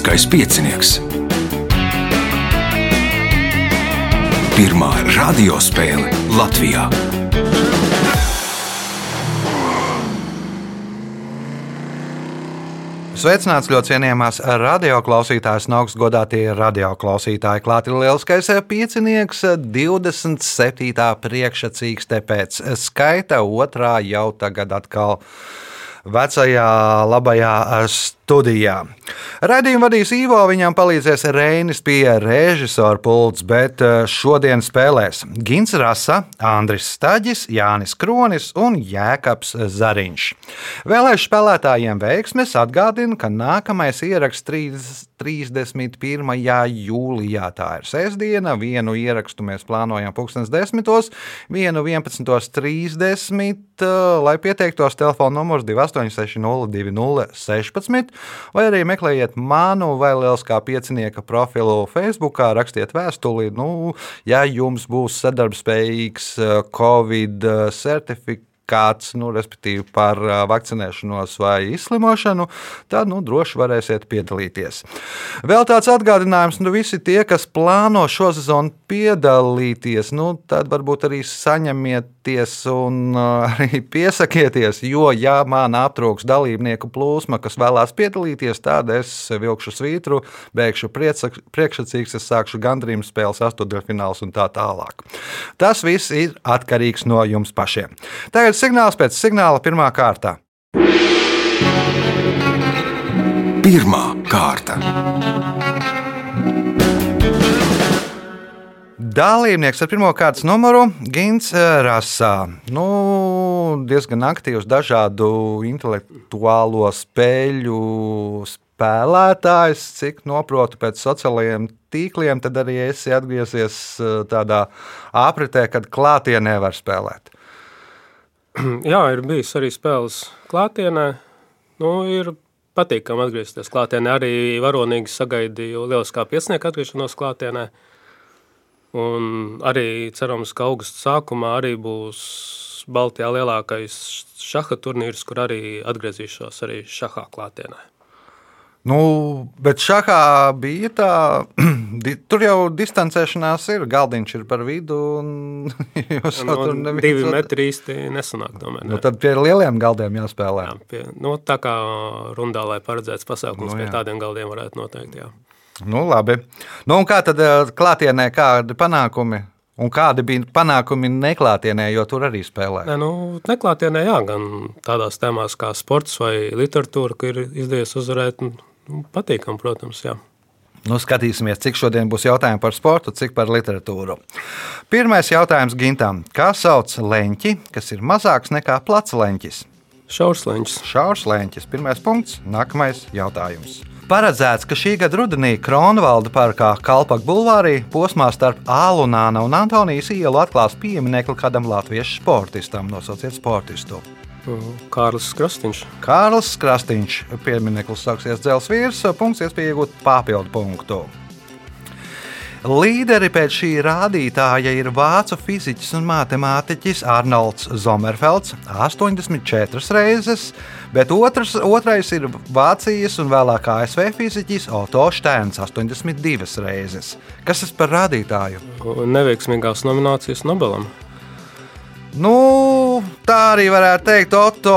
Lieliskais piecinieks. Pirmā radiospēle Latvijā. Sveicināts ļoti cienījamās radioklausītājas un augstgadātie radioklausītāji. Klāta ir lielskais piecinieks, 27. priekšsacīkste pēc skaita, otrā jau tagad atkal vecajā labajā studijā. Radījumu vadīs Ivo, viņam palīdzēs Reinis pie režisora pults, bet eh, šodien spēlēs Gins Rasa, Andris Staģis, Jānis Kronis un Jēkabs Zariņš. Vēlēšu spēlētājiem veiksmes atgādina, ka nākamais ieraksts 31. jūlijā. Tā ir sestdiena. Vienu ierakstu mēs plānojam 2010. vienu 11.30. Lai pieteiktos, telefona numurs 286 2016, vai arī meklējiet manu vai Lieliskā piecinieka profilu Facebook, rakstiet vēstuli. Nu, ja jums būs sadarbspējīgs eh, Covid eh, certifikāts, kāds, nu, respektīvi par vakcinēšanos vai izslimošanu, tad nu, droši varēsiet piedalīties. Vēl tāds atgādinājums, nu, visi tie, kas plāno šo sezonu piedalīties, nu, tad varbūt arī saņemieties un arī piesakieties, jo, ja man aptrūks dalībnieku plūsma, kas vēlās piedalīties, tad es vilkšu svītru, beigšu priekšsacīgs, es sākšu gandrīz spēles astotdaļfināls un tā tālāk. Tas viss ir atkarīgs no jums pašiem. Tagad signāls pēc signāla pirmā kārta. Pirmā kārta. Dalībnieks ar pirmā kārtas numuru Gins Rasā. Nu, diezgan aktīvs dažādu intelektuālo spēļu spēlētājs, cik noprotu pēc sociālajiem tīkliem, tad arī esi atgriezies tādā apritē, kad klātienē var spēlēt. Jā, ir bijis arī spēles klātienē. Nu, ir patīkami atgriezties klātienē. Arī varonīgi sagaidīju lieliskā piesnieka atgriešanos klātienē. Un arī cerams, ka augusta sākumā arī būs Baltijā lielākais šaha turnīrs, kur arī atgriezīšos arī šahā klātienē. Nu, bet šahā bija tā, tur jau distancēšanās ir. Galdiņš ir par vidu. Jūs no, tur neviens... divi metri īsti nesanāk. Tomēr, ne. nu, tad pie lieliem galdiem jāspēlē. Jā, pie, nu, tā kā rundā, lai paredzēts pasākums, nu, jā. pie tādiem galdiem varētu noteikt. Jā. Nu, labi. Nu, un kā tad eh, klātienē, kādi panākumi? Un kādi bija panākumi neklātienē, jo tur arī spēlē? Ne, nu, neklātienē, jā, gan tādās tēmās kā sports vai literatūra, ka ir izdevies uzvarēt Nu, patīkam, protams, jā. Nu, skatīsimies, cik šodien būs jautājumi par sportu, cik par literatūru. Pirmais jautājums Gintam. Kā sauc leņķi, kas ir mazāks nekā plats leņķis? Šaurs leņķis. Šaurs leņķis. Pirmais punkts. Nākamais jautājums. Paredzēts, ka šī gada rudenī Kronvalda parkā Kalpaka bulvārī posmā starp Ālunāna un Antonijas ielu atklās pieminiekli kādam latviešu sportistam. Nosauciet sportistu. Kārlis Krastīņš. Kārlis Krastīņš. Piemineklis sāksies dzelzs vīrs, punkts iespēja iegūt papildu punktu. Līderi pēc šī rādītāja ir vācu fiziķis un matemātiķis Arnolds Zomerfelds 84 reizes, bet otrs, otrais ir Vācijas un vēlāk ASV fiziķis Otto Steins 82 reizes. Kas tas par rādītāju? Neveiksmīgās nominācijas Nobelam. Nu, tā arī varētu teikt, Otto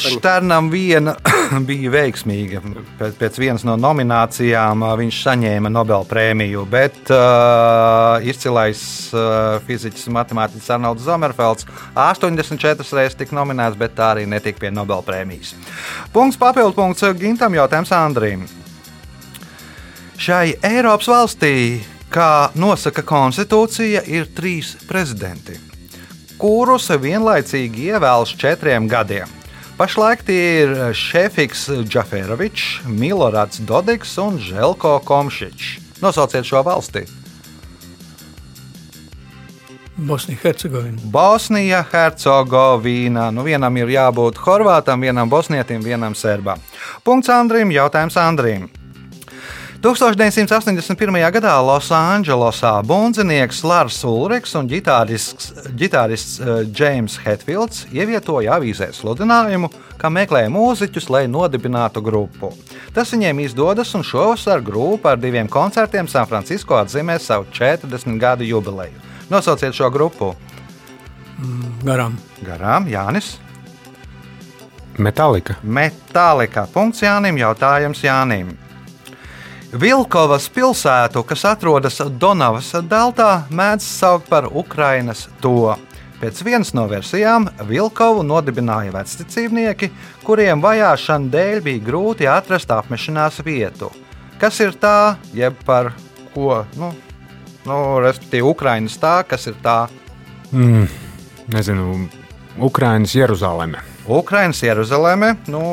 Šternam viena bija veiksmīga. Pēc, pēc vienas no nominācijām viņš saņēma Nobela prēmiju, bet uh, izcilais uh, fiziķis un matemātiķis Arnolds Zomerfelds 84 reizes tika nominēts, bet tā arī netika pie Nobela prēmijas. Punkts papildu punkts Gintam jautājums Andrim. Šai Eiropas valstī, kā nosaka konstitūcija, ir trīs prezidenti kurus vienlaicīgi ievēlas četriem gadiem. Pašlaik tie ir Šefiks Džaferovičs, Milorāds Dodiks un Želko Komšičs. Nosauciet šo valsti! Bosnija-Hercegovina. Bosnija-Hercegovina. Nu, vienam ir jābūt horvātam, vienam bosnietim, vienam serbam. Punkts Andrim. Jautājums Andrim. 1981. gadā Losandželosā bundzinieks Lars Ulriks un ģitārists, ģitārists Džeims Hetfields ievietoja avīzē sludinājumu, ka meklē mūziķus, lai nodibinātu grupu. Tas viņiem izdodas, un šovasar grupa ar diviem koncertiem San Francisco atzīmē savu 40 gadu jubileju. Nosauciet šo grupu. Garām. Garām, Jānis. Metālika. Metālika. Punkts Jānim. Jautājums Jānim. Vilkovas pilsētu, kas atrodas Donavas deltā, mēdz saukt par Ukrainas to. Pēc vienas no versijām Vilkovu nodibināja vecticībnieki, kuriem vajāšana dēļ bija grūti atrast apmešanās vietu. Kas ir tā, jeb par ko? Nu, nu, respektīvi, Ukrainas tā, kas ir tā? Mm, nezinu, Ukrainas Jeruzaleme. Ukrainas Jeruzalemē. Nu,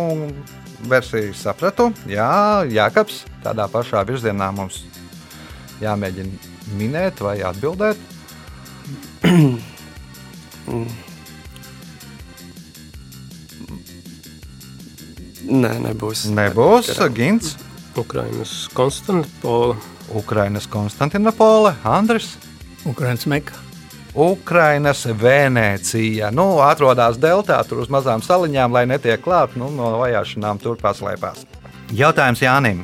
versiju sapratu. Jā, Jākaps, tādā pašā virzienā mums jāmēģina minēt vai atbildēt. Nē, nebūs. Nebūs Gins, Ukrainas Konstantipola. Ukrainas Konstantinopola, Andris. Ukrainas meka. Ukrainas Venecija. Nu, atrodas deltā, tur uz mazām saliņām, lai netiek klāt, nu, no vajāšanām tur paslēpās. Jautājums Jānim.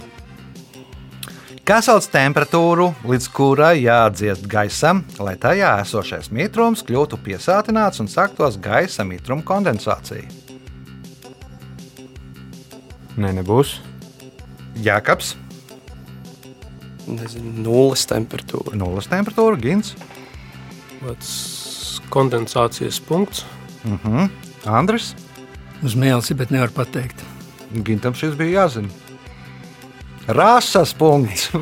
Kā sauc temperatūru, līdz kurai jāatdziest gaisam, lai tajā esošais mitrums kļūtu piesātināts un sāktos gaisa mitruma kondensācija? Nē, nebūs. Jākaps, Nezinu, nulles temperatūra. nulles temperatūra, Gins, kondensācijas punkts. mhm. Andris. Uz mēlesi, bet nevar pateikt. Gintam šis bija jāzina. Rāsas punkts.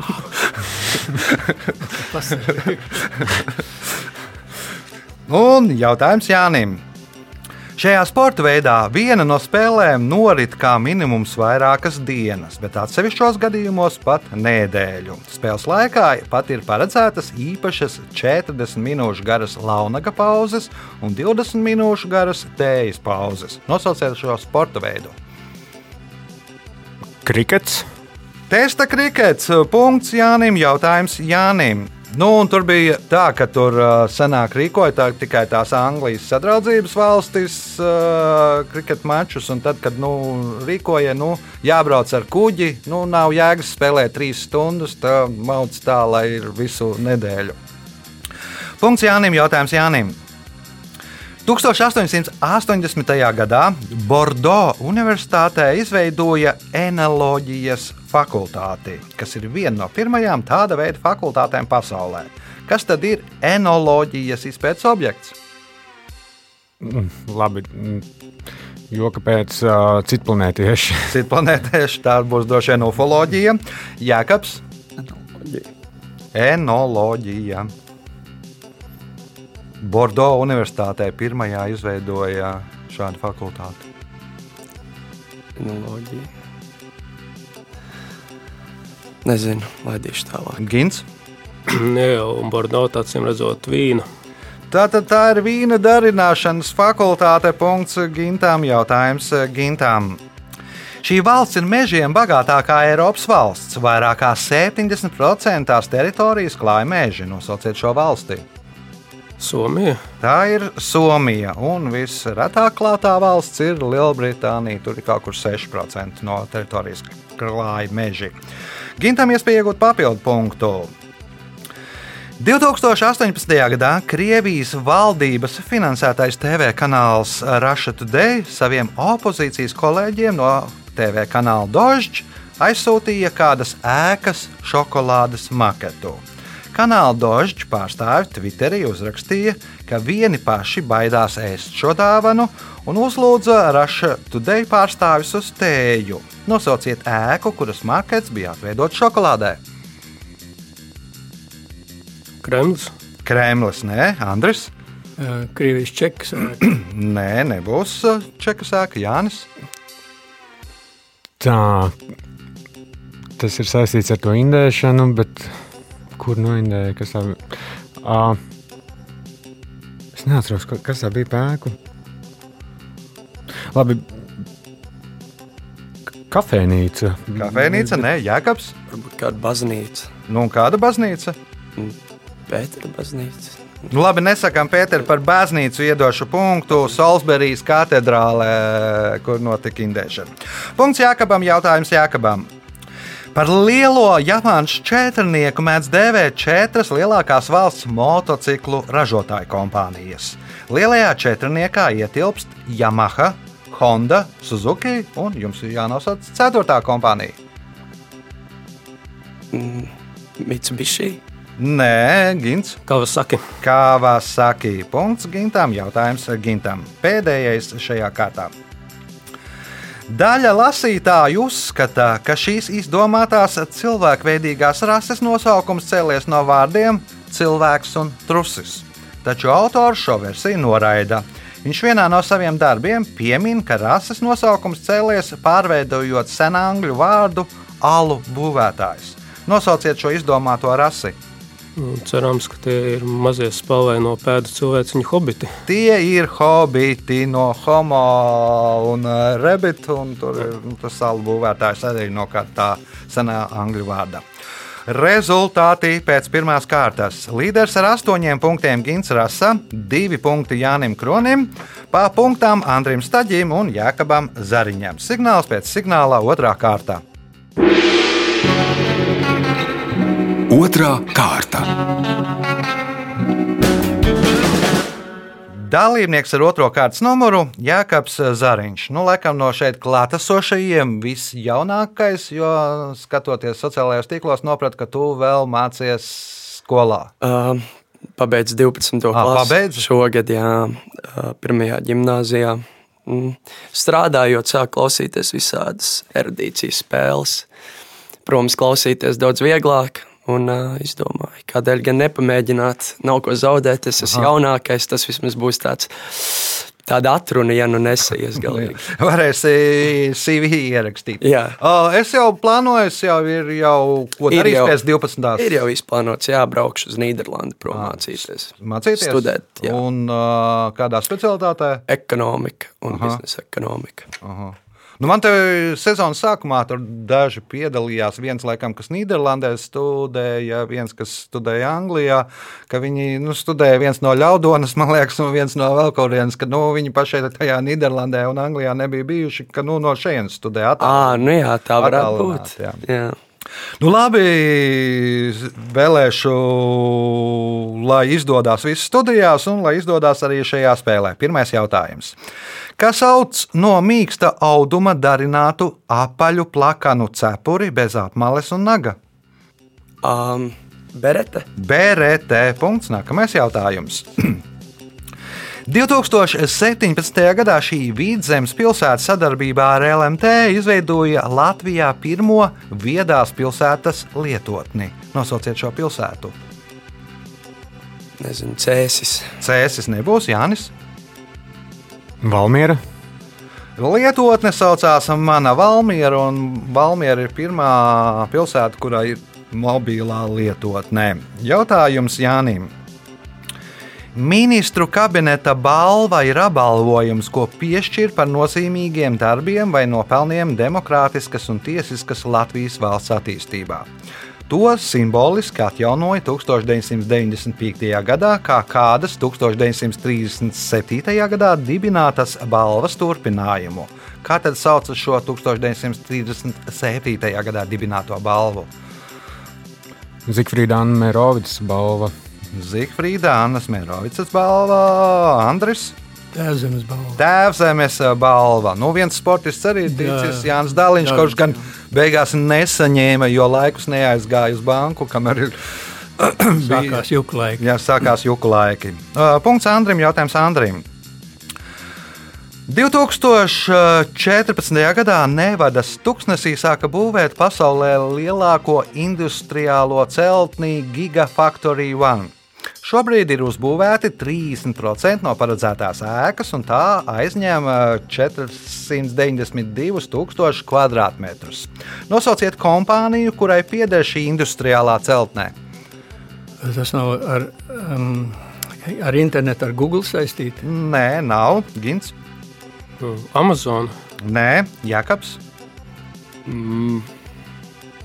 Un jautājums Jānim. Šajā sporta veidā viena no spēlēm norit kā minimums vairākas dienas, bet atsevišķos gadījumos pat nedēļu. Spēles laikā pat ir paredzētas īpašas 40 minūšu garas launaga pauzes un 20 minūšu garas tējas pauzes. Nosauciet šo sporta veidu. Krikets. Testa krikets. Punkts Jānim. Jautājums Jānim. Nu, tur bija tā, ka tur uh, senāk rīkoja tā, tikai tās Anglijas sadraudzības valstis uh, kriketa mačus. Tad, kad nu, rīkoja, nu, jābrauc ar kuģi, nu, nav jēgas spēlēt trīs stundas. Tā mauc tā, lai ir visu nedēļu. Punkts Jānim. Jautājums Jānim. 1880. gadā Bordeaux Universitātē izveidoja enoloģijas fakultāti, kas ir viena no pirmajām tāda veida fakultātēm pasaulē. Kas tad ir enoloģijas izpētes objekts? Mm, Labi. mm, Joka pēc uh, citplanētieši. Cits planētieši tā būs droši vien ufoloģija, jēkabs, enoloģija. Bordeaux Universitātē pirmajā izveidoja šādu fakultāti. Enoloģija. Nezinu, laidīšu tālāk. Gins. Jā, un Bordeaux acīm redzot vīnu. Tātad tā ir vīna darināšanas fakultāte. Punkts Gintām. Jautājums Gintām. Šī valsts ir mežiem bagātākā Eiropas valsts. Vairāk kā 70% tās teritorijas klāja meži. Nosauciet šo valsti. Somija. Tā ir Somija. Un visretāk klātā valsts ir Lielbritānija. Tur ir kaut kur 6% no teritorijas klāja meži. Gintam iespēja iegūt papildu punktu. 2018. gadā Krievijas valdības finansētais TV kanāls Russia Today saviem opozīcijas kolēģiem no TV kanāla Dožģa aizsūtīja kādas ēkas šokolādes maketu. Kanāla Dožģa pārstāvi Twitterī uzrakstīja, ka vieni paši baidās ēst šo dāvanu un uzlūdza Russia Today pārstāvis uz tēju. Nosauciet ēku, kuras makets bija atveidots šokolādē. Kremlis. Kremlis, nē, Andris. Krievijas čekas. Nē, nebūs čeka sēka Jānis. Tā. Tas ir saistīts ar to indēšanu, bet kur noindēja? Kas tā bija? Uh, es neatceros, ka- kas tā bija pēku. Labi. Kafejnīca. Kafejnīca, nē, Jēkabs. Varbūt kāda baznīca. Nu, kāda baznīca? Pētera baznīca. Nu, labi, nesakām Pēteru par baznīcu iedošu punktu Salisburijas katedrālē, kur notika indēšana. Punkts Jākabam, jautājums Jākabam. Par lielo Japāņu četrnieku mēdz dēvēt četras lielākās valsts motociklu ražotāju kompānijas. Lielajā četrniekā ietilpst Yamaha, Honda, Suzuki un jums ir jānosauc ceturtā kompānija. Mitsubishi. Nē, Gins. Kawasaki. Kawasaki. Punkts Gintam. Jautājums Gintam. Pēdējais šajā kārtā. Daļa lasītāju uzskata, ka šīs izdomātās cilvēkveidīgās rases nosaukums cēlies no vārdiem cilvēks un trusis. Taču autors šo versiju noraida. Viņš vienā no saviem darbiem piemin, ka rases nosaukums cēlies pārveidojot senāngļu vārdu alu būvētājs. Nosauciet šo izdomāto rasi. Un Cerams, ka tie ir mazie spēlēji no pēdu cilvēciņu hobiti. Tie ir hobiti no homo un uh, rebita, un tur ir nu, tas salu būvētājs arī no tā senā angļu vārda. Rezultāti pēc pirmās kārtas. Līderis ar astoņiem punktiem Gins Rasa, divi punkti Jānim Kronim, pa punktām Andrim Staģim un Jākabam Zariņam. Signāls pēc signāla otrā kārta. Otra kārta. Dalībnieks ar otro kārtas numuru - Jānis Zariņš. Nu, laikam no šeit klātesošajiem visjaunākais, jo skatoties sociālajos tīklos, nopratu, ka tu vēl mācies skolā. Uh, pabeidz 12. Ah, klasi. pabeidzi? Šogad, jā, pirmajā gimnājā. Mm. Strādājot, sāk klausīties visādas erudīcijas spēles. Protams, klausīties daudz vieglāk. Un uh, es domāju, kādēļ gan nepamēģināt, nav ko zaudēt. Es esmu jaunākais, tas vismaz būs tāds, tāda atruna, ja nu nesaies galīgi. Varēsi CV ierakstīt. Jā. O, es jau plānoju, es jau ir jau ko Ir darījis jau- pēc 12. Ir jau izplānots, jā, braukšu uz Nīderlandi prom mācīties. Mācīties? Studēt, jā. Un uh, kādā specialitātē? Ekonomika un biznesa ekonomika. Nu, man te sezonas sākumā tur daži piedalījās. Viens, laikam, kas Nīderlandē studēja, viens, kas studēja Anglijā. Ka viņi nu, studēja viens no Ļaudonas, man liekas, un viens no vēl kurienes. Ka nu, viņi pašai tajā Nīderlandē un Anglijā nebija bijuši. Ka nu, no šejienes studēja. À, nu jā, tā varētu būt. jā. Jā. Nu, labi, vēlēšu, lai izdodas viss studijās un lai izdodas arī šajā spēlē. Pirmais jautājums. Kas sauc no mīksta auduma darinātu apaļu plakanu cepuri bez apmales un naga? Um, berete. BRT. Punkts. Nākamais jautājums. 2017. gadā šī vidzemes pilsēta sadarbībā ar LMT izveidoja Latvijā pirmo viedās pilsētas lietotni. Nosauciet šo pilsētu. Nezinu, cēsis. Cēsis nebūs Jānis. Valmiera. Lietotne saucās Mana Valmiera, un Valmiera ir pirmā pilsēta, kurā ir mobilā lietotne. Jautājums Jānim. Ministru kabineta balva ir apbalvojums, ko piešķir par nozīmīgiem darbiem vai nopelniem demokrātiskas un tiesiskas Latvijas valsts attīstībā. To simboliski atjaunoja 1995. gadā, kā kādas 1937. gadā dibinātas balvas turpinājumu. Kā tad sauc šo 1937. gadā dibināto balvu? Zikfrīda Anna Mērovics balva. Zifrīda, Annas Mērovicas balva, Andris. Tēvzemes balva. Tēvzemes balva. Nu, viens sportists arī ir ticis Jā. Jānis Dāliņš, Jā, kurš gan beigās nesaņēma, jo laikus neaizgāja uz banku, kamēr ir Sākās juku laika. Jā, sākās juku laiki. Uh, punkts Andrim, jautājums Andrim. 2014. gadā Nevadas tuksnesī sāka būvēt pasaulē lielāko industriālo celtni Gigafactory One. Šobrīd ir uzbūvēti 30% no paredzētās ēkas, un tā aizņem ā, 492,000 km2. Nosauciet kompāniju, kurai pieder šī industriālā celtnē. Tas nav ar, um, ar internetu, ar Google saistīti. Nē, nav Gins. Mm, Amazon. Nē, Jakobs.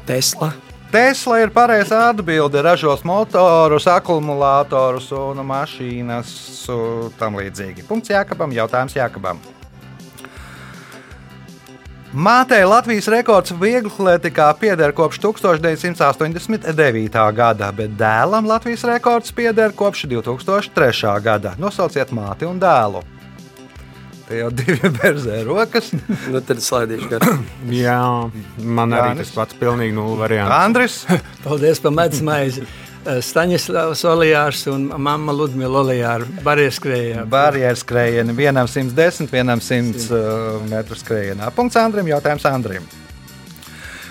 Tesla. Tesla ir pareizā atbilde. Ražos motorus, akumulātorus un mašīnas un tam līdzīgi. Punkts Jākabam, jautājums Jākabam. Mātei Latvijas rekords vieglatlētikā pieder kopš 1989. gada, bet dēlam Latvijas rekords pieder kopš 2003. gada. Nosauciet māti un dēlu. Tie jau divi berzē rokas. Nu, tad slaidīšu garām. Jā, man arī Jānis? tas pats pilnīgi nulle variants. Andris, Paldies par medusmaizi. Staņislavs Olijārs un mamma Ludmila Olijāra barjeras skrējieni, vienam 110, vienam 100 uh, metru skrējienā. Punkts Andrim, jautājums Andrim.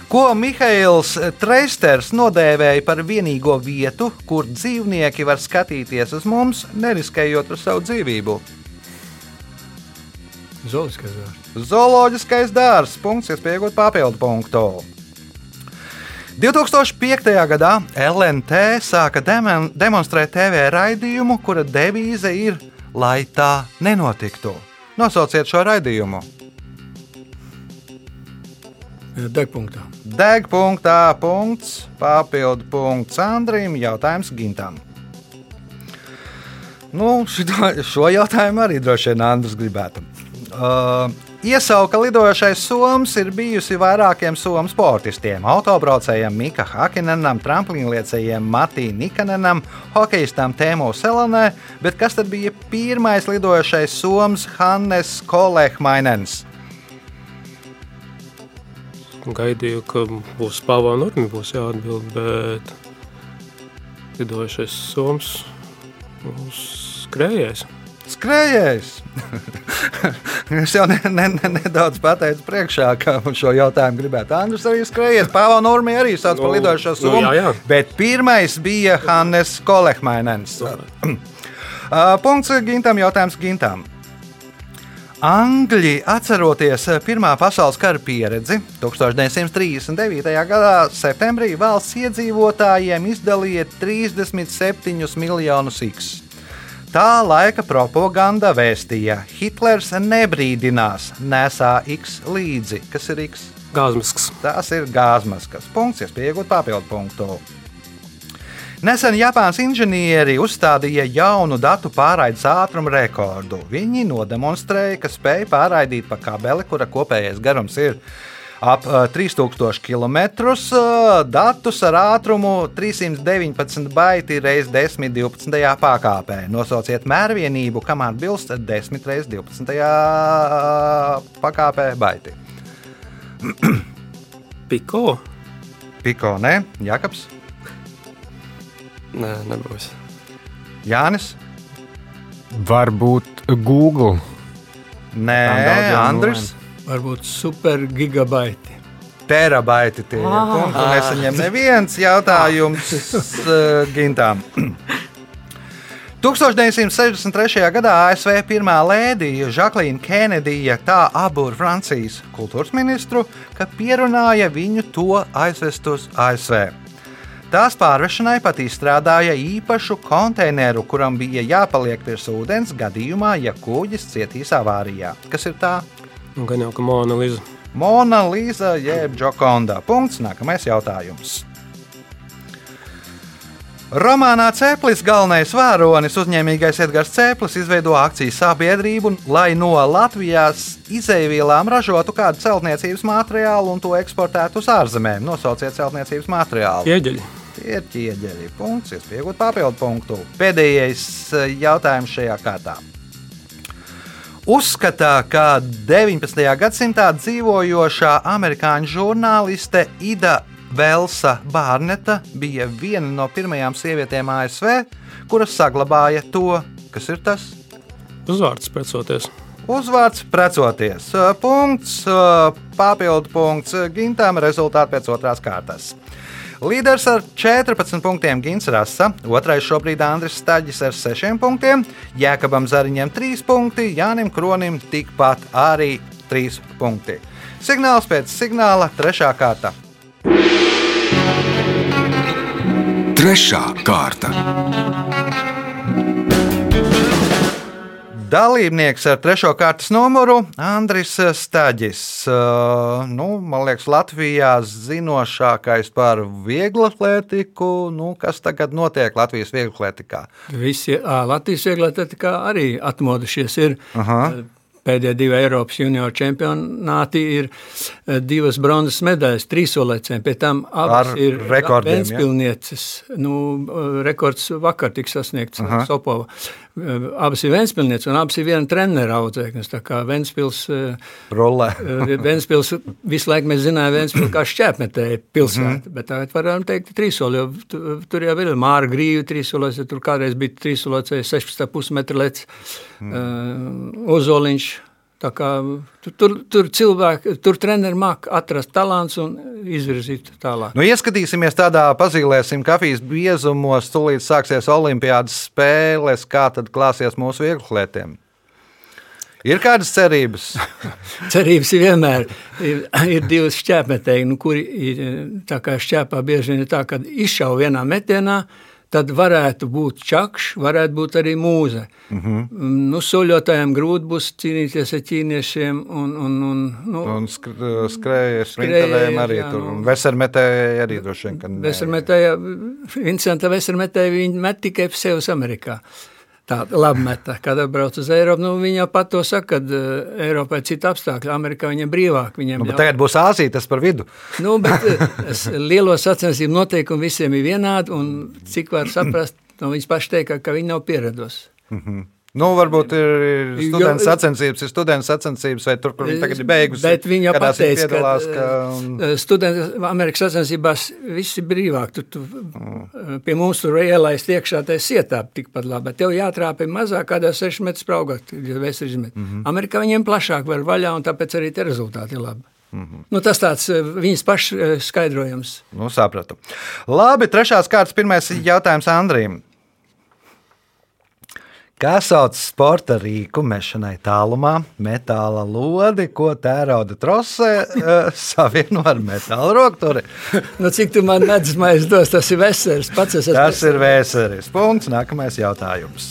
Ko Mihails Treisters nodēvēja par vienīgo vietu, kur dzīvnieki var skatīties uz mums, neriskējot ar savu dzīvību? Zoliskais vārds. Zooloģiskais dārzs, punkts, kas pieaugot papildu punktu. 2005. gadā LNT sāka demon, demonstrēt TV raidījumu, kura devīze ir, lai tā nenotiktu. Nosauciet šo raidījumu. Degpunktā. Degpunktā, punkts, papildu punkts Andrim, jautājums Gintam. Nu, šito, šo jautājumu arī droši vien Andris gribētu. Uh, iesauka lidojošais soms ir bijusi vairākiem somu sportistiem - autobraucējiem Mika Hakinenam, tramplīnliecējiem Matī Nikanenam, hokeistam Tēmo Selanē, bet kas tad bija pirmais lidojošais soms Hannes Kolehmainens? Gaidīju, ka būs pāvāna urmi, būs jāatbild, bet lidojušais soms būs skrējējis. Skrējējs. es jau ne, ne, ne, nedaudz pateicu priekšā, ka šo jautājumu gribētu. Andrēs arī skrējies. Pāvāna Normija arī sauc par Nu, lidojošo nu, summu. jā, jā. Bet pirmais bija Hannes Kolehmainens. Uh, Punkts Gintam, jautājums Gintam. Angļi, atceroties Pirmā pasaules kara pieredzi, 1939. gadā septembrī valsts iedzīvotājiem izdalīja 37 miljonus X. Tā laika propaganda vēstīja, Hitlers nebrīdinās, nesā X līdzi. Kas ir X? Gāzmasks. Tas ir gāzmaskas punkts, kas pieaugot papildu punktu. Nesen Japānas inženieri uzstādīja jaunu datu pārraides ātrumu rekordu. Viņi nodemonstrēja, ka spēj pārraidīt pa kabeli, kura kopējais garums ir ap uh, 3000 km, datus ar ātrumu 319 baiti reizes 10 12. pakāpē. Nosauciet mērvienību, kam atbilst 10 reizes 12. pakāpē baiti. Piko. Piko, ne? Jakobs, Nē, nebūs. Jānis, Varbūt Google. Nē, Andris. Varbūt super gigabaiti. Terabaiti tie ir. Punktu nesaņem neviens jautājums uh, Gintām. 1963. gadā ASV pirmā lēdija Žaklīna Kenedija tā apbūra Francijas kultūras ministru, ka pierunāja viņu to aizvest uz ASV. Tās pārvešanai pat izstrādāja īpašu konteineru, kuram bija jāpaliek virs ūdens gadījumā, ja kuģis cietīs avārijā. Kas ir tā? Gan jau, ka Mona Liza. Mona Lisa jeb Džokonda. Punkts. Nākamais jautājums. Romānā Cēplis galvenais varonis, uzņēmīgais Edgars Cēplis, izveido akciju sabiedrību, lai no Latvijas izēvielām ražotu kādu celtniecības materiālu un to eksportētu uz ārzemēm. Nosauciet celtniecības materiālu. Ieģeļi. Tie ir ķieģeļi. Punkts, pieaugat papildu punktu. Pēdējais eh, jautājums šajā kārtā. Uzskatā, ka 19. gadsimtā dzīvojošā amerikāņu žurnāliste Ida Velsa Bārneta bija viena no pirmajām sievietēm ASV, kuras saglabāja to, kas ir tas Uzvārds precoties. uzvārds precoties. Punkts, papildu punkts Gintam, rezultāti pēc otrās kārtas. Līderis ar 14 punktiem Gins Rasa, otrais šobrīd Andris Staģis ar 6 punktiem, Jēkabam Zariņam 3 punkti, Jānim Kronim tikpat arī 3 punkti. Signāls pēc signāla, trešā kārta. Trešā kārta. Dalībnieks ar trešo kārtas numuru Andris Staģis. Nu, man liekas, Latvijā zinošākais par vieglu atlētiku. Nu, kas tagad notiek Latvijas vieglu atlētikā? Visi Latvijas vieglatlētikā arī atmodušies. Ir. Aha. Pēdējie divi Eiropas junioru čempionāti ir divas bronzas medaļas, trīsolēcēm. Pēc tam abas Ar ir rekordiem, ja? Ventspilnieces. Nu, eh, rekords vakar tika sasniegts Aha. Sopova. Abas ir Ventspilnieces un abas ir viena trenera audzēknes. Tā kā Ventspils, eh, Rolē. Ventspils visu laiku mēs zinājām Ventspilu kā šķēpmetēju pilsētu, Mhm. bet tagad varam teikt trīsoli, jo tu- tur jau ir Māra Grīva trīsolos, ja tur kādreiz bija trīsolocēji 16,5 metru lec mm. uh, Ozoliņš. Tā kā tur, tur, cilvēki, tur treneri māk atrast talants un izvirzīt tālāk. Nu, ieskatīsimies tādā pazīmēsim kafijas biezumos, tūlīt sāksies Olimpiādas spēles, kā tad klāsies mūsu vieglatlētiem. Ir kādas cerības? Cerības ir vienmēr. Ir, ir divas šķēpmetēji, nu, kuri ir tā kā šķēpā bieži vien ir tā, ka izšauj vienā metienā, tad varētu būt čakš, varētu būt arī mūze. Uh -huh. nu, soļotājiem grūti būs cīnīties ar ķīniešiem un, un, un nu, Un sk- skrēja sprinteriem arī jā, tur. nu. Un Vesermetēji arī droši vien. ka nē. Vesermetēja, Vincenta Vesermetēja, viņa met tikai sev uz Amerikā. Tā labi meta, kad brauc uz Eiropu. Nu, viņa jau pat to saka, ka uh, Eiropā ir cita apstākļa, Amerikā viņiem brīvāk. Viņiem Nu, ļauj- tagad būs Āzija, tas par vidu. Nu, bet eh, es- lielo sacensību noteikumi visiem ir vienādi, un cik var saprast, no viņas paši teikt, ka, ka viņi nav pieraduši. Nu, varbūt ir Jo- students sacensības, ir students sacensības, vai tur, kur viņi tagad ir beigusi. Bet viņi pateica, piedalās, ka, ka, un- ka studenti Amerikas sacensībās viss ir brīvāk. Tu, tu, mm. Pie mums tur ielaist iekšā tā sietā tikpat labi, bet tev jātrāpē mazāk kādā 6 metrus spraugot, ja vēs izmet. Mm -hmm. Amerikā viņiem plašāk var vaļā, un tāpēc arī tie rezultāti ir labi. Mm -hmm. nu, tas tāds eh, viņas pašs eh, skaidrojums. Nu, sapratu. Labi, trešās kārtas, pirmais jautājums Andrijam. Kā sauc sporta rīku mešanai tālumā, metāla lodi, ko tērauda trosē uh, savieno ar metāla rokturi? Nu, cik tu man medus maizi dos, tas ir vesels. Pats es esmu Tas ir vēseris. Punkts. Nākamais jautājums.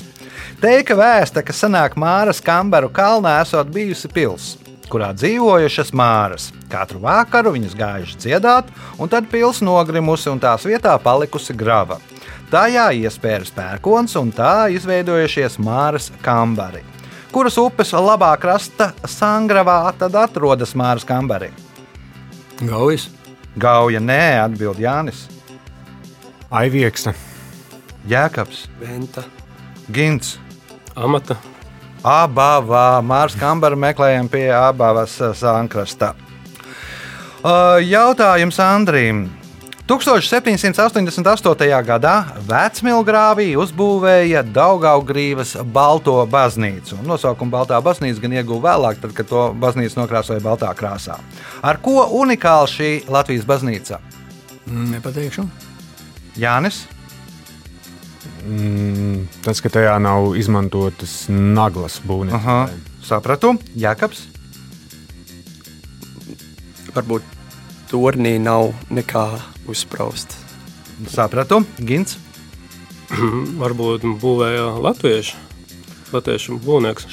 Teika vēsta, ka senāk Māras Kamberu kalnā esot bijusi pilsēta kurā dzīvojušas māras. Katru vakaru viņas gājuši dziedāt, un tad pilsēta nogrimusi un tās vietā palikusi grava. Tajā iespējas pērkons un tā izveidojušies māras kambari. Kuras upes labā krasta sangravā tad atrodas māras kambari? Gaujas. Gauja nē, atbild Jānis. Aivieksta. Jēkabs, Venta. Gins. Amata. Abavā Mārs Kambara meklējam pie abavas sānkrasta. Uh, Jautājums Andrīm. 1788. gadā Vecmilgrāvī uzbūvēja Daugaugrības Balto baznīcu. Un Nosaukumu Baltā baznīca gan ieguva vēlāk, tad, kad to baznīcu nokrāsoja baltā krāsā. Ar ko unikāla šī Latvijas baznīca? Mm, Nepateikšu. Jānis, Mm, tas, ka tajā nav izmantotas naglas būvniecības. Aha, sapratu, Jākaps. Varbūt turnī nav nekā uzspraust. Sapratu, Gins. Varbūt būvēja latviešu. Latviešu būvnieks.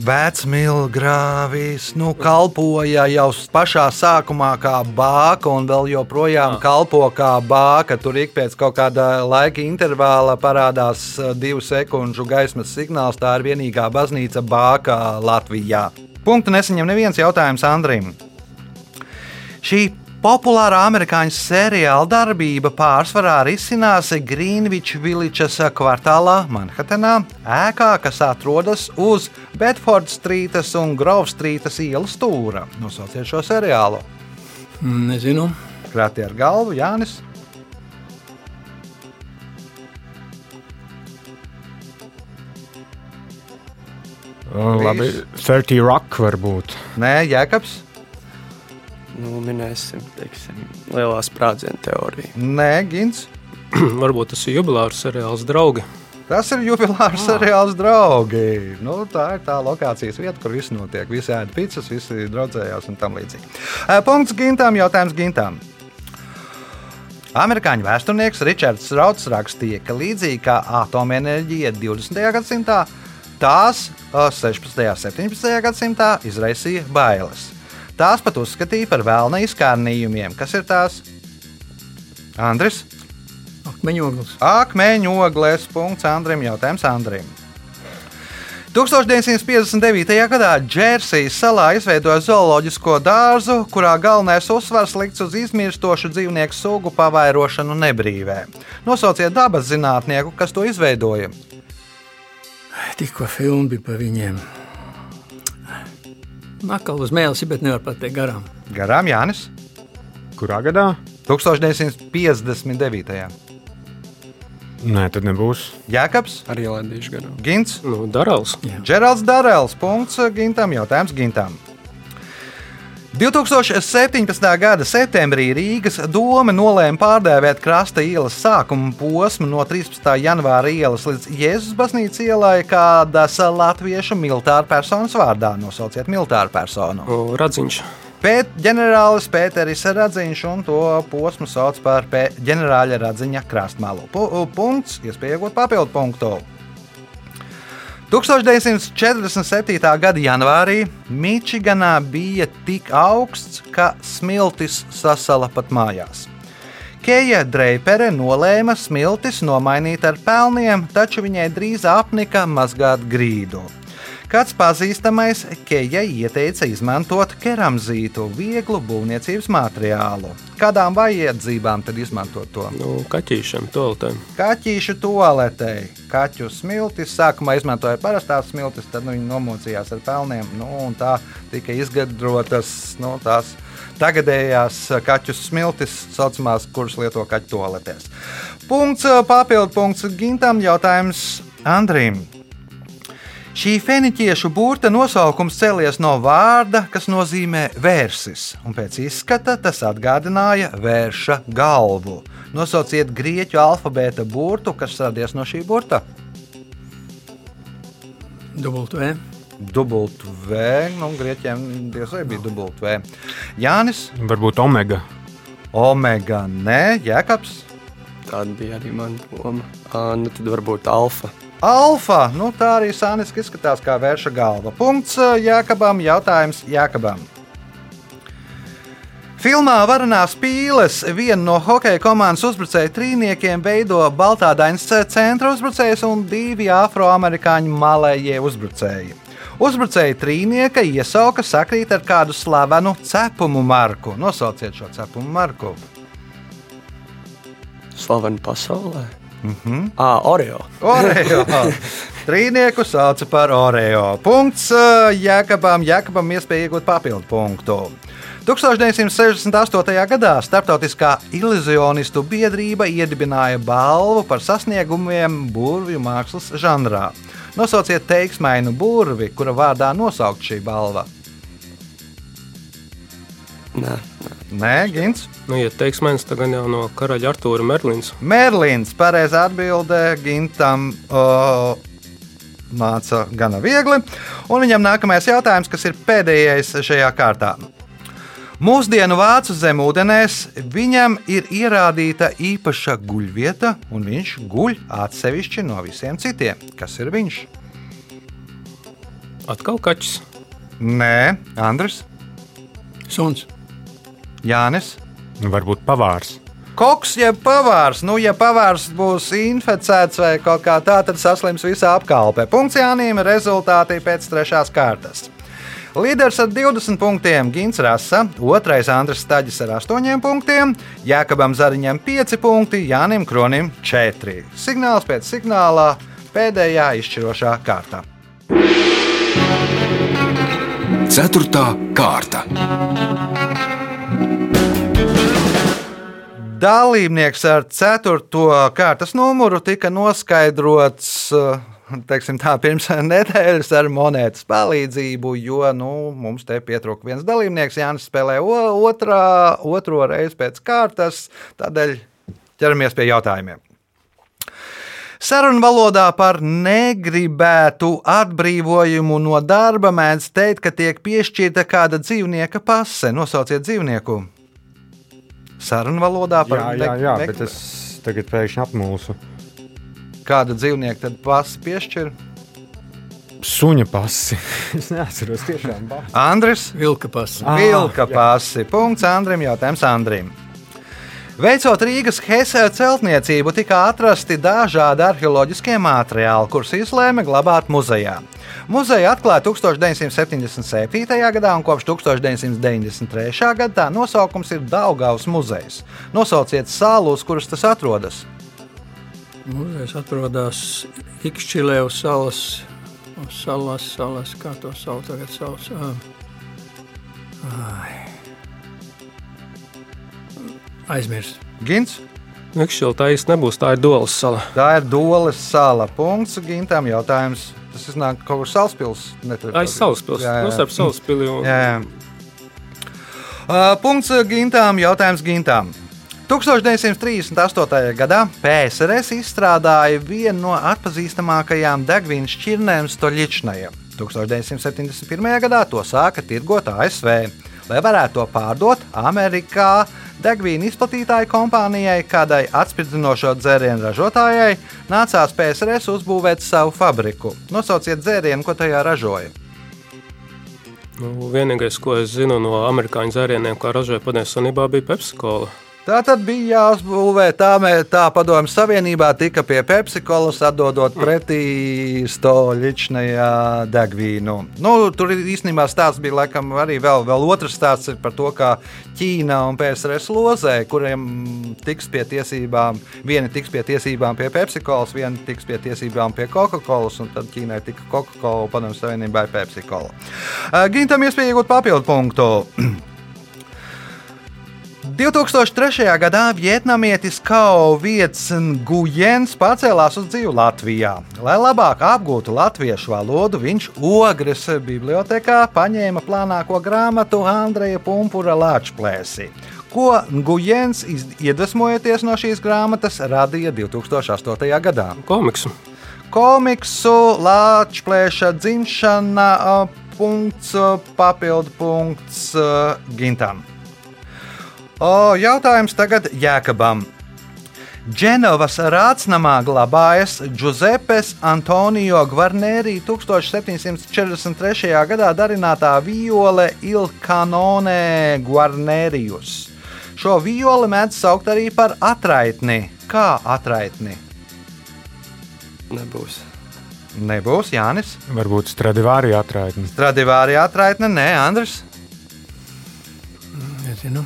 Vecmilgrāvis nu, kalpoja jau pašā sākumā kā bāka, un vēl joprojām kalpo kā bāka. Tur ik pēc kaut kāda laika intervāla parādās eh, divu sekundžu gaismas signāls. Tā ir vienīgā baznīca bāka Latvijā. Punktu nesaņem neviens jautājums Andrim. Šī populārā amerikāņu seriāla darbība pārsvarā risinās Greenwich Villages kvartālā, Manhetenā, ēkā, kas atrodas uz Bedfords Streetas un Grove Streetas ielas stūra. Nosauciet šo seriālu. Mm, Nezinu. Krāti ar galvu, Jānis. Labi, 30 rock varbūt. Nē, Jēkabs. Nu, minēsim, teiksim, lielā sprādziena teorija. Nē, Gins. Varbūt tas ir jubilārs seriāls draugi. Tas ir jubilārs seriāls draugi. Nu, tā ir tā lokācijas vieta, kur viss notiek. Visi ēda pizzas, visi draudzējās un tam līdzīgi. Punkts Gintām, jautājums Gintām. Amerikāņu vēsturnieks Ričards Rauds rakstīja, ka līdzīgi kā atomenerģija 20. gadsimtā, Tās ā, 16. un 17. gadsimtā izraisīja bailes. Tās pat uzskatīja par vēlna izkārnījumiem. Kas ir tās? Andris? Akmeņoglis. Akmeņogles. Punkts Andrim. Jautājums Andrim. 1959. gadā Džersijas salā izveidoja zooloģisko dārzu, kurā galvenais uzsvars likts uz izmirstošu dzīvnieku sugu pavairošanu nebrīvē. Nosauciet dabas zinātnieku, kas to izveidoja. Tikko filma bija par viņiem. Nakal uz mēles, bet nevar pateikt garām. Garām Jānis. Kurā gadā? 1959. Nē, tad nebūs. Jēkabs, Arī laidīšu garām. Gins, Nu, Darāls. Džeralds Darēls. Punkts Gintam. Jautājums Gintam. 2017. gada septembrī Rīgas doma nolēma pārdēvēt krasta ielas sākuma posmu no 13. janvāra ielas līdz Jēzus baznīcas ielai kādas latviešu militāra personas vārdā. Nosauciet militāru personu. Nu, Radziņš. Pēt ģenerālis Pēteris Radziņš un to posmu sauc par P- ģenerāļa Radziņa krastmalu. Pu- Punkts, iespēja iegūt papildu punktu. 1947. gada janvārī Mičiganā bija tik augsts, ka smiltis sasala pat mājās. Keja Dreipere nolēma smiltis nomainīt ar pelniem, taču viņai drīz apnika mazgāt grīdu. Kāds pazīstamais Keja ieteica izmantot keramzītu, vieglu būvniecības materiālu. Kādām vajadzībām tad izmantot to? Nu, kaķīšiem, toaletēm. Kaķīšu toaletei, kaķu smiltis. Sākumā izmantoja parastās smiltis, tad nu, viņi nomocījās ar pelniem. Nu, un tā tika izgudrotas nu, tās tagadējās kaķu smiltis, saucamās, kuras lieto kaķu toaletēs. Punkts, papildu punkts Gintam, jautājums Andrim. Šī feniķiešu burta nosaukums cēlies no vārda, kas nozīmē vērsis, un pēc izskata tas atgādināja vērša galvu. Nosauciet grieķu alfabēta burtu, kas radies no šī burta. Dubult V. Dubult V, nu, grieķiem diez vai bija dubult V. Jānis, Varbūt omega. Omega, nē, Jēkabs. Tāda bija arī mana doma. Ā, Nu, tad varbūt alfa. Alfa, nu tā arī sāniski izskatās kā vērša galva. Punkts Jēkabam, jautājums Jēkabam. Filmā Varanās pīles viena no hokeja komandas uzbrucēju trīniekiem veido Baltādains centra uzbrucējs un divi afroamerikāņu malējie uzbrucēji. Uzbrucēja trīnieka iesauka sakrīt ar kādu slavenu cepumu marku. Nosauciet šo cepumu marku. Slavena pasaulē. Mhm. Ah, Oreo. Oreo. Trīnieku sauca par Oreo. Punkts ā, Jēkabam. Jēkabam iespēja iegūt papildu punktu. 1968. gadā Startautiskā iluzionistu biedrība iedibināja balvu par sasniegumiem burvju mākslas žanrā. Nosauciet teiksmainu burvi, kura vārdā nosaukt šī balva. Nē, Nē, Gins. Nu, ja teiksmēns, tad gan jau no karaļa Artūra Merlins. Merlins, pareizā atbildē Gintam. O, Māca gana viegli. Un viņam nākamais jautājums, kas ir pēdējais šajā kārtā. Mūsdienu vācu zemūdenēs viņam ir ierādīta īpaša guļvieta, un viņš guļ atsevišķi no visiem citiem. Kas ir viņš? Atkal kaķis. Nē, Andris, Suns. Jānis. Varbūt pavārs. Koks, jeb pavārs, nu, ja pavārs būs inficēts vai kaut kā tā, tad saslims visā apkalpē. Punkts Jānim, rezultāti pēc trešās kārtas. Līderis ar 20 punktiem Gins Rasa, otrais Andris Staģis ar 8 punktiem, Jākabam Zariņam 5 punkti, Jānim Kronim 4. Signāls pēc signālā pēdējā izšķirošā kārta. Ceturtā kārta. Dalībnieks ar 4. kārtas numuru tika noskaidrots eh, teiksim, tā, pirms nedēļas ar monētas palīdzību, jo nu, mums te pietrūka viens dalībnieks. Jānis spēlē otrā, otro reizi pēc kārtas, tādēļ ķeramies pie jautājumiem. Sarunu valodā par negribētu atbrīvojumu no darba mēdz teikt, ka tiek piešķirta kāda dzīvnieka pase. Nosauciet dzīvnieku. Sarunu valodā par Jā, jā, jā, ne- bet es tagad pēkšņi apmulsu. Kādu dzīvnieku tad pasi piešķir? suņa pasi. es neatceros tiešām. ba- Andris. Vilka pasa. Ah, Vilka jā. pasi. Punkts Andrim. Jautājums Andrim. Veicot Rīgas Hesse celtniecību, tika atrasti dažādi arheoloģiskie materiāli, kurus izlēma glabāt muzejā. Muzeja atklāja 1977. gadā, un kopš 1993. gada tā nosaukums ir Daugavas muzejs. Nosauciet salu, uz kuras tas atrodas. Muzejs atrodas Ikšķilē uz salas, salas, salas, kā to sauc tagad sauc. ā. Ai. Aizmirst. Gins, Mikšķila tā īsti nebūs, tā ir Dolas sala. tā ir Dolas sala. Punkts Gintam. Jautājums. Tas iznāk kaut kur Salaspils. Aiz Salaspils. Jā, jā. Nu, starp Salaspili un Jā, jā. Uh, punkts Gintām, jautājums Gintām. 1938. gadā PSRS izstrādāja vienu no atpazīstamākajām degvīnu šķirnēm Stoļičnajā. 1971. gadā to sāka tirgot ASV. Lai varētu to pārdot Amerikā, degvīnu izplatītāju kompānijai, kādai atspirdzinošo dzērienu ražotājai, nācās PSRS uzbūvēt savu fabriku. Nosauciet dzērienu, ko tajā ražoja. nu, vienīgais, ko es zinu no amerikāņu dzērieniem, kā ražoja panesenībā, bija Pepsi-Cola. Tā tad bija jāuzbūvē tā, tā padomju savienībā, tika pie Pepsi-Colas atdodot pretī stoļičnajā degvīnu. Nu, tur īstenībā stāsts bija laikam arī vēl, vēl otrs stāsts par to, kā Ķīna un PSRS lozē, kuriem tiks pie tiesībām, vieni tiks pie tiesībām pie Pepsi-Colas, vieni tiks pie tiesībām pie Coca-Colas, un tad Ķīnai tika Coca-Cola, padomju savienībai Pepsi-Cola. Gintam iespēja iegūt papildu punktu. 2003. gadā vietnamietis Kao Vietas Gujens pacēlās uz dzīvi Latvijā. Lai labāk apgūtu latviešu valodu, viņš Ogres bibliotekā paņēma plānāko grāmatu Andreja Pumpura Lāčplēsi. Ko Gujens, iedvesmojoties no šīs grāmatas, radīja 2008. gadā? Komiksu. komiksu Latvijas dzimšana, punkts, papildu punkts Gintam. O, jautājums tagad Jēkabam. Dženovas rācnamā glabājas Giuseppes Antonio Gvarneri 1743. gadā darinātā viole Il Canone Gvarnerius. Šo violi mēdz saukt arī par atraitni. Kā atraitni? Nebūs. Nebūs Jānis. Varbūt Stradivārija atraitne. Stradivārija atraitne, nē, Andris. Nezinu.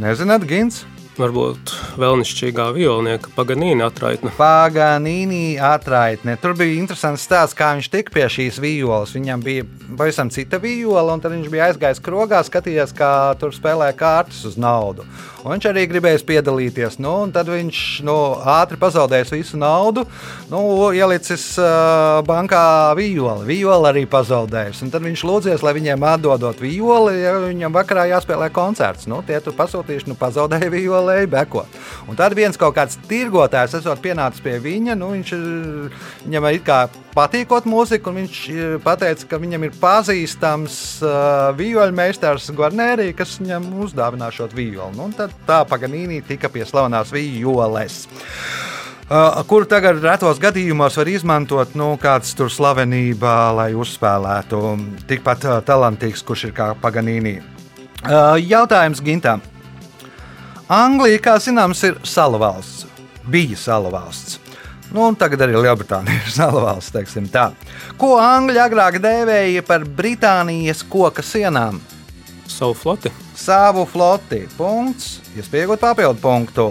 Nezināt, Gins. Varbūt vēlnišķīgā violnieka Paganīna atraitne. Paganīni atraitne. Tur bija interesants stāsts, kā viņš tika pie šīs violas. Viņam bija pavisam cita viola, un tad viņš bija aizgājis krogā, skatījies, kā tur spēlē kārtas uz naudu. Un viņš arī gribēja piedalīties. Nu, tad viņš nu, ātri pazaudējis visu naudu, nu, ielicis uh, bankā violi. Viola arī pazaudējis. Un tad viņš lūdzies, lai viņiem atdodot violi, ja viņam vakarā jāspēlē koncerts. Nu, tie tur pasūtījuši, nu, pazaudēja violēju, bekot. Un tad viens kaut kāds tirgotājs, esot pienācis pie viņa, nu, viņš ir, viņam ir kā patīkot mūziku, un viņš eh, pateica, ka viņam ir pazīstams uh, vijoļu meistars Guarneri, kas viņam uzdāvināja šo violi. Nu, tad tā Paganīni tika pie slavenās vijoles. Uh, kuru tagad retos gadījumos var izmantot nu, kāds tur slavenībā, lai uzspēlētu tikpat uh, talantīgs, kurš ir kā Paganīni. Uh, jautājums Gintam. Anglija, kā zināms, ir salu valsts. Bija salu valsts. Nu, un tagad arī Lielbritānija ir salu valsts. Ko Angļi agrāk dēvēja par Britānijas koka sienām? Savu floti. Savu floti. Punkts. Iespējot papildu punktu.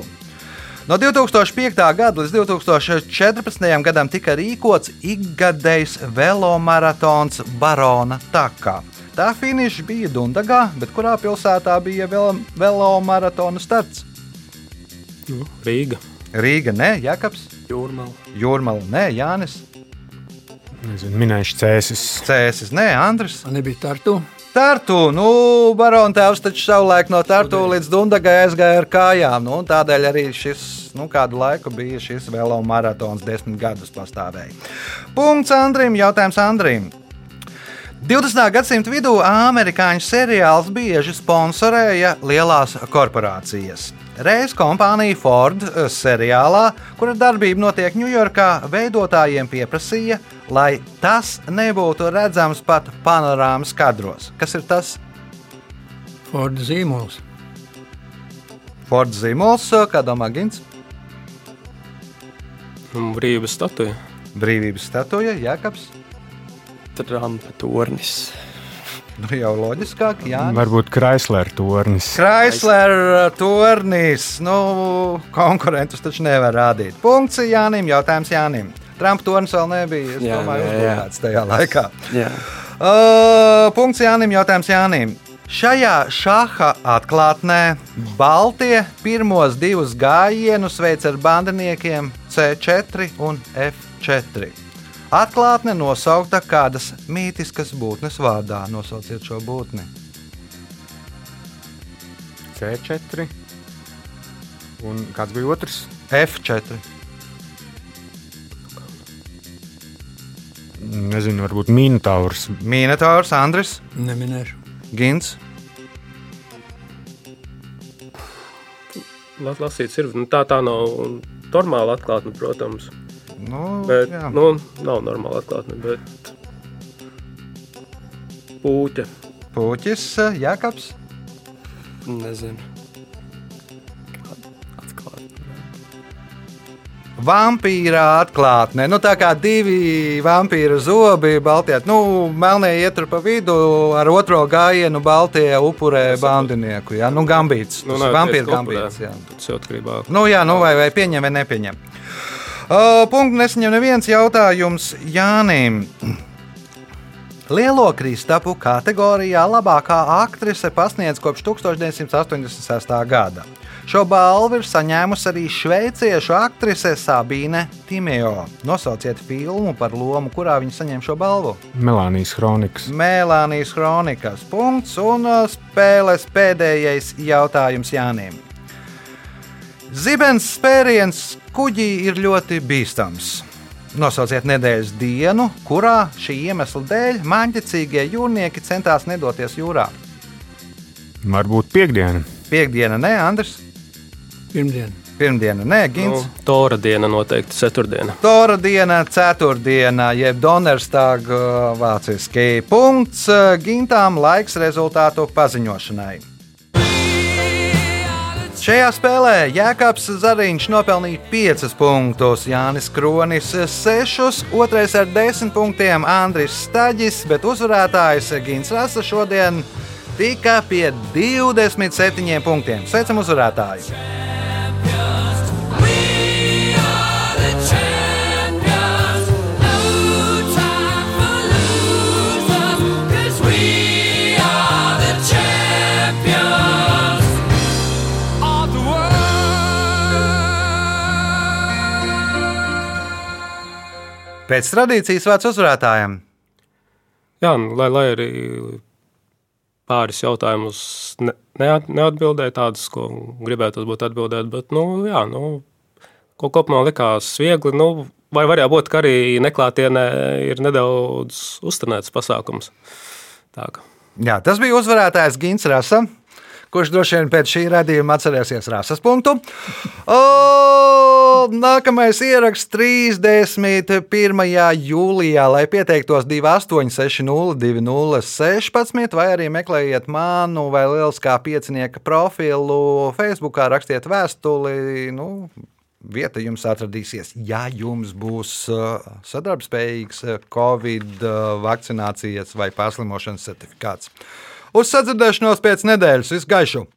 No 2005. gada līdz 2014. gadam tika rīkots ikgadējs velomaratons Barona Takā. Tā finiša bija Dundagā, bet kurā pilsētā bija velo- velomaratona starts? Nu, Rīga. Rīga, nē, Jakobs, Jūrmāla. Jūrmala, nē, Jānis, Nezinu, minējuši cēsis. Cēsis, nē, Andris. Man nebija tartu. Tartu, nu, Barona tēvs taču savulaik no Tartu līdz Dundagai aizgāja ar kājām. Nu, un tādēļ arī šis, nu, kādu laiku bija šis velo maratons, desmit gadus pastāvēja. Punkts Andrim, jautājums Andrim. 20. gadsimta vidū amerikāņu seriāls bieži sponsorēja lielās korporācijas. Reiz kompānija Ford eh, seriālā, kura darbība notiek Ņujorkā, veidotājiem pieprasīja, lai tas nebūtu redzams pat panorāmas kadros. Kas ir tas? Forda zīmols. Ford zīmols, eh, kā domā Gins? Brīvības statuja. Brīvības statuja, Jēkabs. Trumpa tornis. Nu, jau loģiskāk, jā. Varbūt Chrysler tornis. Chrysler turnīs. Nu, konkurentus taču nevar rādīt. Punkts Jānim, jautājums Jānim. Trumpa tornis vēl nebija. Es Jā, domāju, uzbūvēts tajā laikā. Jā. Uh, punkts Jānim, jautājums Jānim. Šajā šāda atklātnē Baltie pirmos divus gājienus veic ar bandiniekiem C4 un F4. Atklātne nosaukta kādas mītiskas būtnes vārdā. Nosauciet šo būtni. C4. Un kāds bija otrs? F4. Nezinu, varbūt Minotaurs. Minotaurs, Andris, Neminēšu. Gins. Las- Lasīts ir nu, tā, tā nav normāla atklātne, protams. Nu, Bet, jā. nu, nav normāla atklātne, bet pūķa. Puķis, Jākaps. Nezinu. Vampīra atklātne. Nu, tā kā divi vampīra zobi, Baltijā. Nu, melnie ietur pa vidu, ar otro gājienu Baltijā upurē bandinieku. Jā, nu, gambīts. Nu, ir vampīra gambīts. Jā. Tas ir atkarībā. Nu, jā, nu, vai, vai pieņem vai nepieņem. Uh, punktu nesaņem neviens jautājums Jānim. Lielo kristapu kategorijā labākā aktrise pasniedz kopš 1986. gada. Šo balvu ir saņēmusi arī šveiciešu aktrise Sabīne Timeo. Nosauciet filmu par lomu, kurā viņa saņem šo balvu. Melānijas kronikas. Melānijas kronikas punkts un uh, spēles pēdējais jautājums Jānim. Zibens spēriens kuģī ir ļoti bīstams. Nosauciet nedēļas dienu, kurā šī iemesla dēļ mākslīgie jūrnieki centās nedoties jūrā. Varbūt piekdiena. Piektdiena, nē, Andris. Pirmdiena. Pirmdiena, nē, Nu, Gins. Tora diena noteikti ceturtdiena. Tora diena, ceturtdiena, jeb Donnerstāg vāciski. Punkts uh, Gintām laiks rezultātu paziņošanai. Šajā spēlē Jēkabs Zariņš nopelnīja 5 punktus, Jānis Kronis 6, otrais ar 10 punktiem Andris Staģis, bet uzvarētājs Gins Rasa šodien tika pie 27 punktiem. Sveicam uzvarētāju! Pēc tradīcijas vārds uzvarētājiem. Jā, nu, lai, lai arī pāris jautājumus ne, neat, neatbildēju, tādus, ko gribētu būt atbildēt, bet, nu, jā, nu, ko kopumā likās viegli, nu, vai varēja būt, ka arī neklātienē ir nedaudz uzturēts pasākums. Tā. Jā, tas bija uzvarētājs Gins Rasa. Kurš droši vien pēc šī radījuma atcerēsies rases punktu? O, nākamais ieraksts 31. jūlijā, lai pieteiktos 28602016, vai arī meklējiet manu vai lieliskā piecinieka profilu Facebook, rakstiet vēstuli. Nu, Vieta jums atradīsies, ja jums būs uh, sadarbspējīgs uh, Covid uh, vakcinācijas vai pārslimošanas certifikāts. Uz sadzirdēšanos pēc nedēļas. Visu gaišu!